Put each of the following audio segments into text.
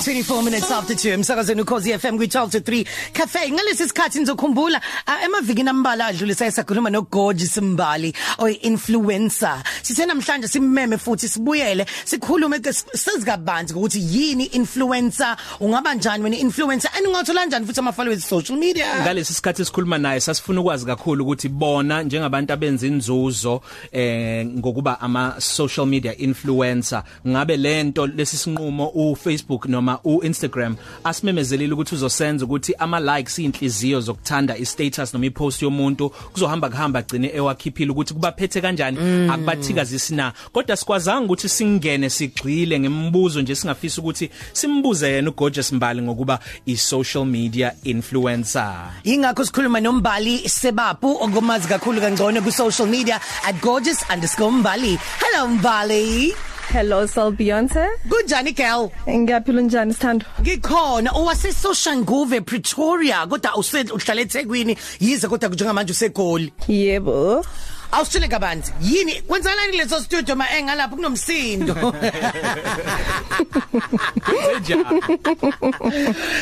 24 minutes after 2 emsakazweni ukhosi FM kwi 12 to 3 cafe ngalesi sikhathi nizokhumbula uh, emavikini ambala adlulisa esakhuluma no Gorgeous Mbali oy influencer sithe namhlanje simmeme futhi sibuyele sikhulume sezikabanzi ukuthi yini influencer ungaba njani wena influencer and ungathola kanjani futhi ama followers social media? Ngalesi sikhathi sikhuluma naye sasifuna ukwazi kakhulu ukuthi bona njengabantu abenza inzuzo eh ngokuba ama social media influencer ngabe lento lesi sinqumo u Facebook noma u Instagram asimemezele ukuthi uzosenza ukuthi ama likes inhliziyo zokuthanda istatus noma ipost yomuntu kuzohamba kuhamba gcine ewakhiphile ukuthi kubaphethe kanjani mm. akubathikazisi na. Kodwa sikwazanga ukuthi singene sigcile ngembuzo nje singafisa ukuthi simbuze yena uGorgeous Mbali ngokuba i social media influencer. Ingakho sikhuluma nombali Sebapu ongomazi kakhulu kangcono ku social media @gorgeous_mbali hello mbali. Hello Sal Beyonce. Kunjani girl? Ngiyaphila njani Sithando? Ngikhona owase Soshanguve Pretoria kodwa uhlala uhlala eThekwini yize kodwa njengamanje useGoli. Yebo. Awusithele kabanzi yini kwenzakalani leso studio ma engalapha kunomsindo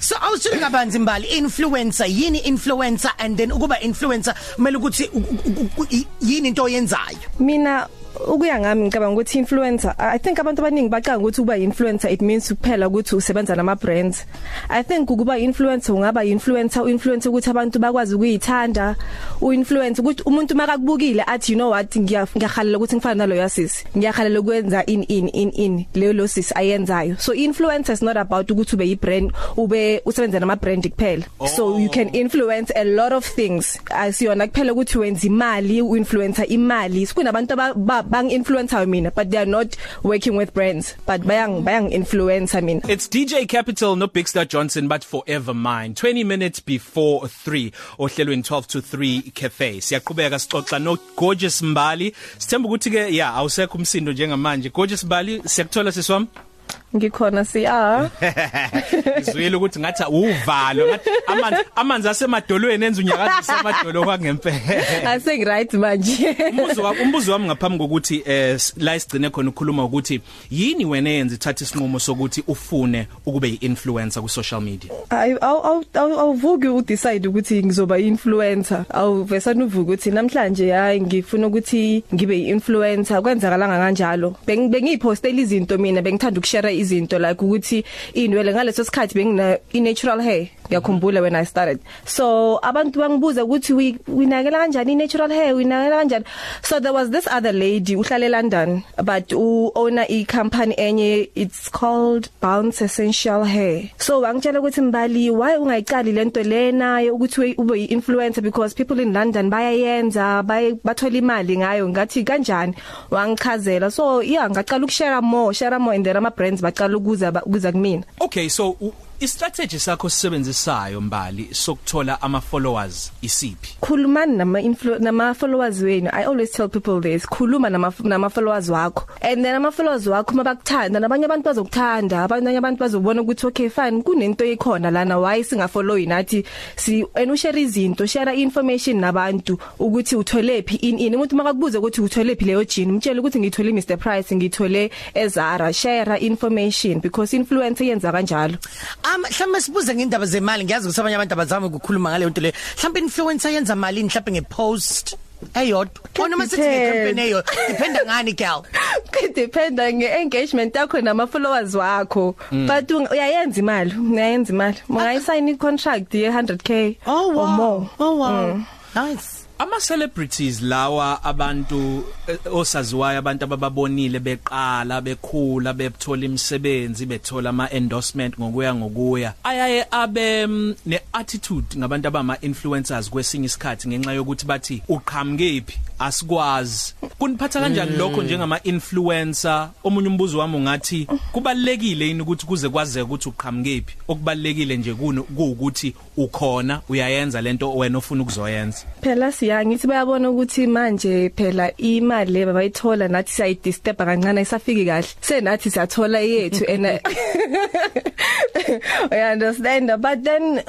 So awusithele kabanzi mbali influencer yini influencer and then ukuba influencer kumele ukuthi yini into oyenzayo Mina ukuya ngami ngicabanga ukuthi influencer I think abantu abaningi bacanga ukuthi ukuba influencer it means kuphela ukuthi usebenza nama brands I think ukuba influencer ungaba influencer uinfluence ukuthi abantu bakwazi ukuyithanda uinfluence ukuthi umuntu makakubukile athi you know what? Ngiyahalela ukuthi ngifana nalo yasisi ngiyahalela ukwenza in in in in leyo lo sis ayenzayo. So influencer is not about ukuthi ube yibrand ube usebenza nama brand kuphela. Oh. so you can influence a lot of things. Asiyona kuphela ukuthi wenza imali uinfluencer imali. Sikunabantu bang influencer mina but they are not working with brands. But bayang bayang influence I mean. It's DJ Capital no Big Star Johnson but forever mine. 20 minutes before 3 ohlelweni 12 to 3 cafe. Siyaqhubeka sixoxa no Gorgeous Mbali. Sithemba ukuthi ke yeah awusekho umsindo njengamanje. Gorgeous Mbali siyakuthola siswami? Ngikhona siya Ngizwile ukuthi ngathi uvalo ngathi amanzi amanzi asemadolweni enza unyakazi amadolo kwangempela Ase right manje. Umbuzo wami umbuzo wami ngaphambi kokuthi eh la isigcine khona ukukhuluma ukuthi yini wena yenza ithatha isinqumo sokuthi ufune ukube yi-influencer ku social media aw awuvuki udecide ukuthi ngizoba influencer awuvesana uvuka ukuthi namhlanje hayi ngifuna ukuthi ngibe yi-influencer. Kwenzakalanga kanjalo? Bengipostela izinto mina bengithanda ukushare izinto like ukuthi inwele ngaleso sikhathi bengina i-natural hair. Ngiyakhumbula when I started. So abantu bangibuza ukuthi winakela kanjani i-natural hair? Winakela kanjani? So there was this other lady uhlala eLondon but u owner i company enye it's called Bounce Essential Hair. So wangitshela ukuthi mbali why ungayiqali lento lena ukuthi ube influencer because people in London bayayenza bathola imali ngayo. Ngathi kanjani? Wangichazela. So yeah ngaqala ukushare more share more and then ama brands baqala ukuza ukuza kumina. Okay so istrategy sakho sisebenzisayo mbali sokuthola ama followers isiphi? Khulumani nama nama followers wenu. I always tell people this khuluma nama nama followers wakho. And then ama followers wakho mabakuthanda nabanye abantu bazokuthanda abanye abantu bazobona ukuthi okay fine kunento ekhona lana why singafollow inathi si and ushare izinto share information nabantu ukuthi utholephi in in umuntu makakubuza ukuthi utholephi leyo jean mtshela ukuthi ngithole Mr Price ngithole eZara share information because influence yenza kanjalo. Um mhlawumbe sibuze ngendaba zemali ngiyazi ukuthi abanye abantu abazama ukukhuluma ngale nto le. Mhlawumbe influencer yenza malini mhlawumbe ngepost? Eyodwa. Noma sithi ngecampaign eyo dependa ngani girl dependa ngeengagement yakho nama followers wakho. Mm. but uyayenza imali uyayenza imali. Ungayisign icontract ye 100k oh, wow. or more. Oh wow. Mm. nice. Ama celebrities lawa abantu osaziwayo abantu abababonile beqala bekhula bethola imisebenzi bethola ama endorsement ngokuya ngokuya ayaye abe ne attitude ngabantu abama influencers kwesinye isikhathi ngenxa yokuthi bathi uqhamukephi asikwazi. Kuniphatha kanjani lokho njengama influencer omunye umbuzo wami ungathi kubalekile yini ukuthi kuze kwazeke ukuthi uqhamukephi okubalekile nje kuukuthi ukhona uyayenza lento wena ofuna ukuzoyenza. Phela siya ngithi bayabona ukuthi manje phela imali le bayithola nathi siyayidisturb kancane isafiki kahle. Senathi siyathola yethu and I understand but then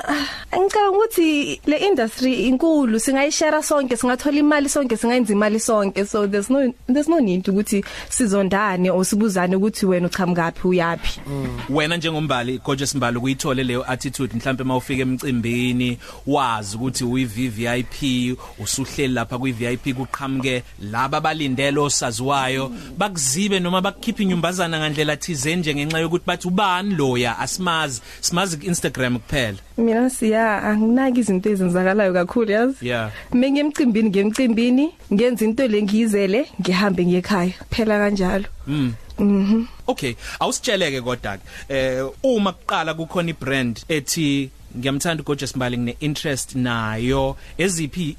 angicabanga ukuthi le industry inkulu singayishare sonke singathola imali sonke singayenza imali sonke. So there's no there's no need ukuthi sizondane or sibuzane ukuthi wena uchamkapi uyapi wena njengombali gorgeous mbali kuyithole leyo attitude mhlambe mawufika emcimbini wazi ukuthi uyi VIP usuhleli lapha kwi VIP kuqhamuke laba balindele osaziwayo. Bakuzibe noma bakukhipha inyumbazana ngandlela thizeni nje ngenxa yokuthi bathi ubani loya? Asimazi. Simazi ku Instagram kuphela. Mina siya anginaki izinto ezenzakalayo kakhulu yazi? Yeah. mina ngemcimbini ngemcimbini ngenza into lengiyizele ngihambe ngekhaya phela kanjalo. Okay, awusitsheleke kodwa eh uma kuqala kukhona ibrand ethi ngiyamthanda uGorgeous Mbali ngine interest nayo. Eziphi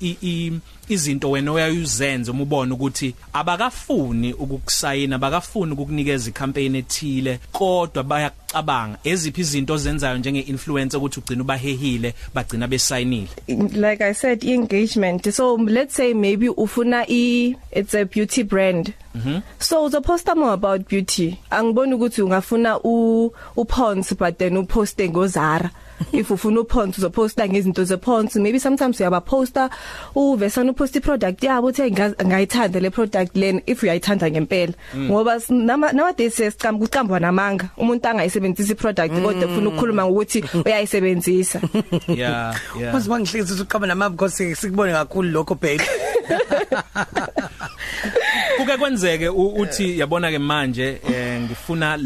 izinto wena oyayuzenza uma ubona ukuthi abakafuni ukukusayina abakafuni ukukunikeza icampaign ethile kodwa bayakucabanga eziphi izinto ozenzayo njenge influencer ukuthi ugcina ubahehile bagcina besayinile? Like i said engagement so let's say maybe ufuna i it's a beauty brand. Mm so uzoposta more about beauty. Angiboni ukuthi ungafuna u uPons but then uposte ngozara. If ufuna uPons uzoposta ngezinto zePons maybe sometimes uyaba poster uvesana upost iproduct yabo uthe ngayithanda le product leni if uyayithanda ngempela. Ngoba nama nowadays sesicamba kucambwa namanga. Umuntu angayisebenzisa iproduct kodwa ufuna ukukhuluma ngokuthi uyayisebenzisa. Yeah yeah. Manje bangihlezi uqaba namabi because sikubone kakhulu lokho babe. kuke kwenzeke u- uthi yabona ke manje eh, ngifuna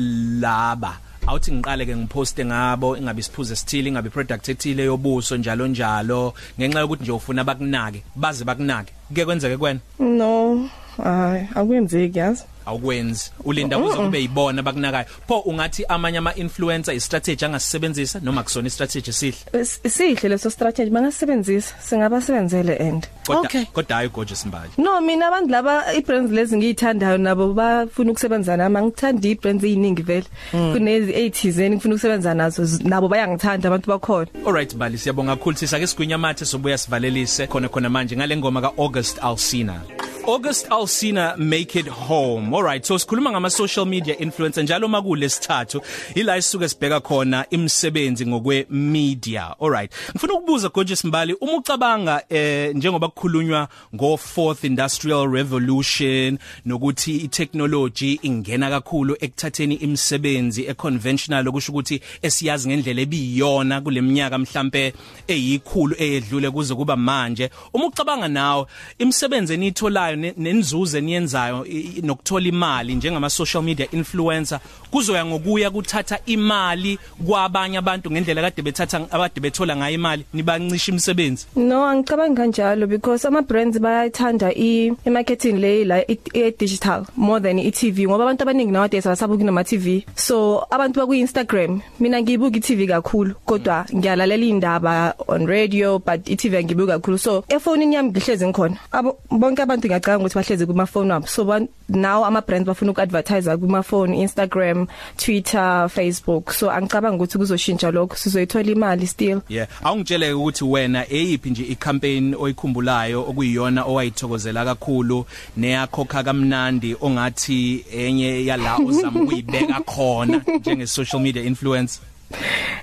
laba. Awuthi ngiqale ke ngiposte ngabo ingabe isiphuze esithile ingabe product ethile yobuso njalo njalo. Ngenxa yokuthi nje ufuna bakunake baze bakunake. Kuke kwenzeke kwena no hayi akwenzeki yazi. Awukwenzi ulinda kuze kube yibona bakunakayo. Pho ungathi amanye ama influencer istrategy angasebenzisa noma kusona istrategy sihle? Is- sihle leso strategy bangasebenzisa singabasebenzele end kodwa Okay. kodwa hayi gorgeous mbali no mina abantu laba i-brands lezi ngiyithandayo nabo bafuna ukusebenza nami angithandi i-brands eziningi vele. Kunezi eyithizeni ngifuna ukusebenza nazo z- nabo bayangithanda abantu bakhona. Alright Bali siyabonga kakhulu. Sisake sigwinya mathe sobuya sivalelise khona khona manje ngale ngoma ka August Alsina. August Alsina make it home. Alright so sikhuluma ngama social media influencer njalo makule sithathu ila isuke sibheka khona imsebenzi ngokwe media alright ngifuna ukubuza Gorgeous Mbali uma ucabanga eh njengoba kukhulunywa ngo fourth industrial revolution nokuthi itechnology ingena kakhulu ekuthatheni imsebenzi econventional okusho ukuthi esiyazi ngendlela ebiyona kuleminyaka mhlambe eyikhulu eyedlule kuze kuba manje. Uma ucabanga nawo imsebenzi enitholayo nenzuzo eniyenzayo i- i- nokuthola imali njengama social media influencer kuzoya ngokuya kuthatha imali kwabanye abantu ngendlela kade bethatha abade bethola ngayo imali nibancisha imsebenzi no angicabangi kanjalo because ama brands bayathanda i marketing le la i digital more than i TV ngoba abantu abaningi nowadays abasabuki nama TV so abantu baku Instagram mina ngiyibuka i TV kakhulu kodwa ngiyalalela indaba on radio but i TV ngiyibuka kakhulu. So efonini yami ngihlezi ngikhona. Abo bonke abantu ngiyacanga ukuthi bahlezi kuma phone wabo. So ban- now ama brands bafuna ukuadvertise kuma phone Instagram Twitter Facebook. So angicabanga ukuthi kuzoshintsha lokho. Sizoyithola imali still. Yeah, awungitshele ukuthi wena eyiphi nje icampaign oyikhumbulayo okuyiyona owayithokozela kakhulu neyakhokha kamnandi ongathi enye yala ozama ukuyibeka khona njenge social media influencer?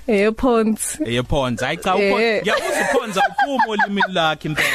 Earphones eyephonza hayi cha Eh. uyabuza uphonza uphuma olimini lakhe impela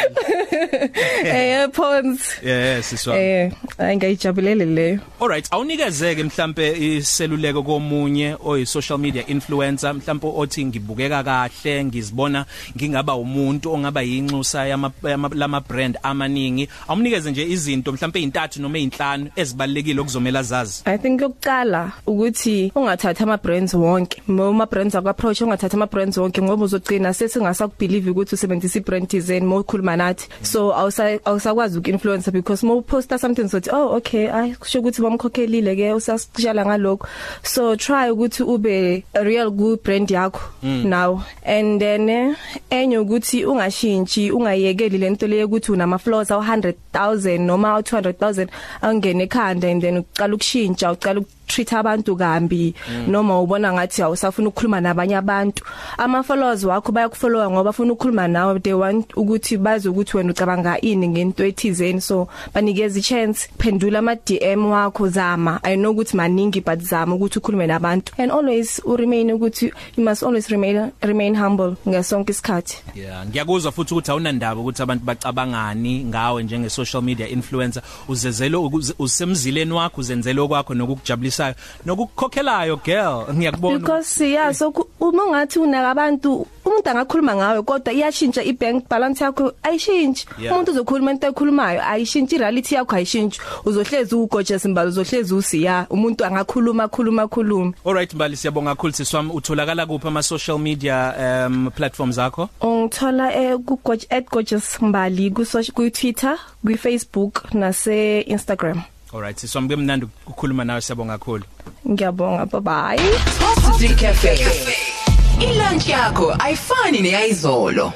earphones yeah siswa eh ayingayijabulele leyo Alright, awunikezeke mhlambe iseluleko komunye oyi social media influencer mhlambe othi ngibukeka kahle ngizibona ngingaba umuntu ongaba yinxusa yama yama- lama brand amaningi. Awumnikeze nje izinto mhlambe ezintathu noma ezinhlanu ezibalekile okuzomela zazi. I think yokuqala ukuthi ungathatha ama brands wonke uma brands akwa approach ungathatha ama brands wonke ngoba uzogcina sesingasakubelieve ukuthi usebenzisa i brand design mo ukhuluma nathi. So awusa awusakwazi ukinfluencer because mo posta something sothi oh okay. Ay kusho ukuthi bamkhokhelile ke usasishala ngalokho so try ukuthi ube a real good brand yakho now. And then enye ukuthi ungashintshi ungayekeli lento leyo ukuthi unama floors awu 100000 noma awu 200000 angene ekhanda and then uqala ukushintsha uqala treat abantu kambi. Noma ubona ngathi awusafuna ukukhuluma nabanye abantu. Ama followers wakho bayakufollowa ngoba bafuna ukukhuluma nawe. They want ukuthi bazi ukuthi wena ucabanga ini ngento ethizeni. So banikeza ichance. Phendula ama DM wakho zama. I know ukuthi maningi but zama ukuthi ukhulume nabantu. And always u remain ukuthi you must always remain remain humble ngasonke isikhathi. Yeah, ngiyakuzwa futhi ukuthi awunandaba ukuthi abantu bacabangani ngawe njenge social media influencer. Uzezelo ukuze- usemzileni wakho uzenzele okwakho nokukujabulisayo nokukukhokhelayo girl ngiyakubona. Because yeah so ku- uma ungathi unaka abantu umuntu angakhuluma ngawe kodwa iyashintsha ibank balance yakho ayishintshi Yeah. umuntu uzokhuluma into ekhulumayo ayishintshi reality yakho ayishintshi uzohlezi ugorgeous imbali uzohlezi usiya umuntu angakhuluma khuluma khuluma. Alright Mbali siyabonga kakhulu siswami utholakala kuphi ama social media um platforms akho? Ungithola eh ku @gorgeous mbali ku social- ku Twitter ku Facebook nase Instagram Alright siswami kemnandi ukukhuluma nawe siyabonga kakhulu ngiyabonga bye bye Top 3 Cafe. Ilunch yakho ayifani neyizolo.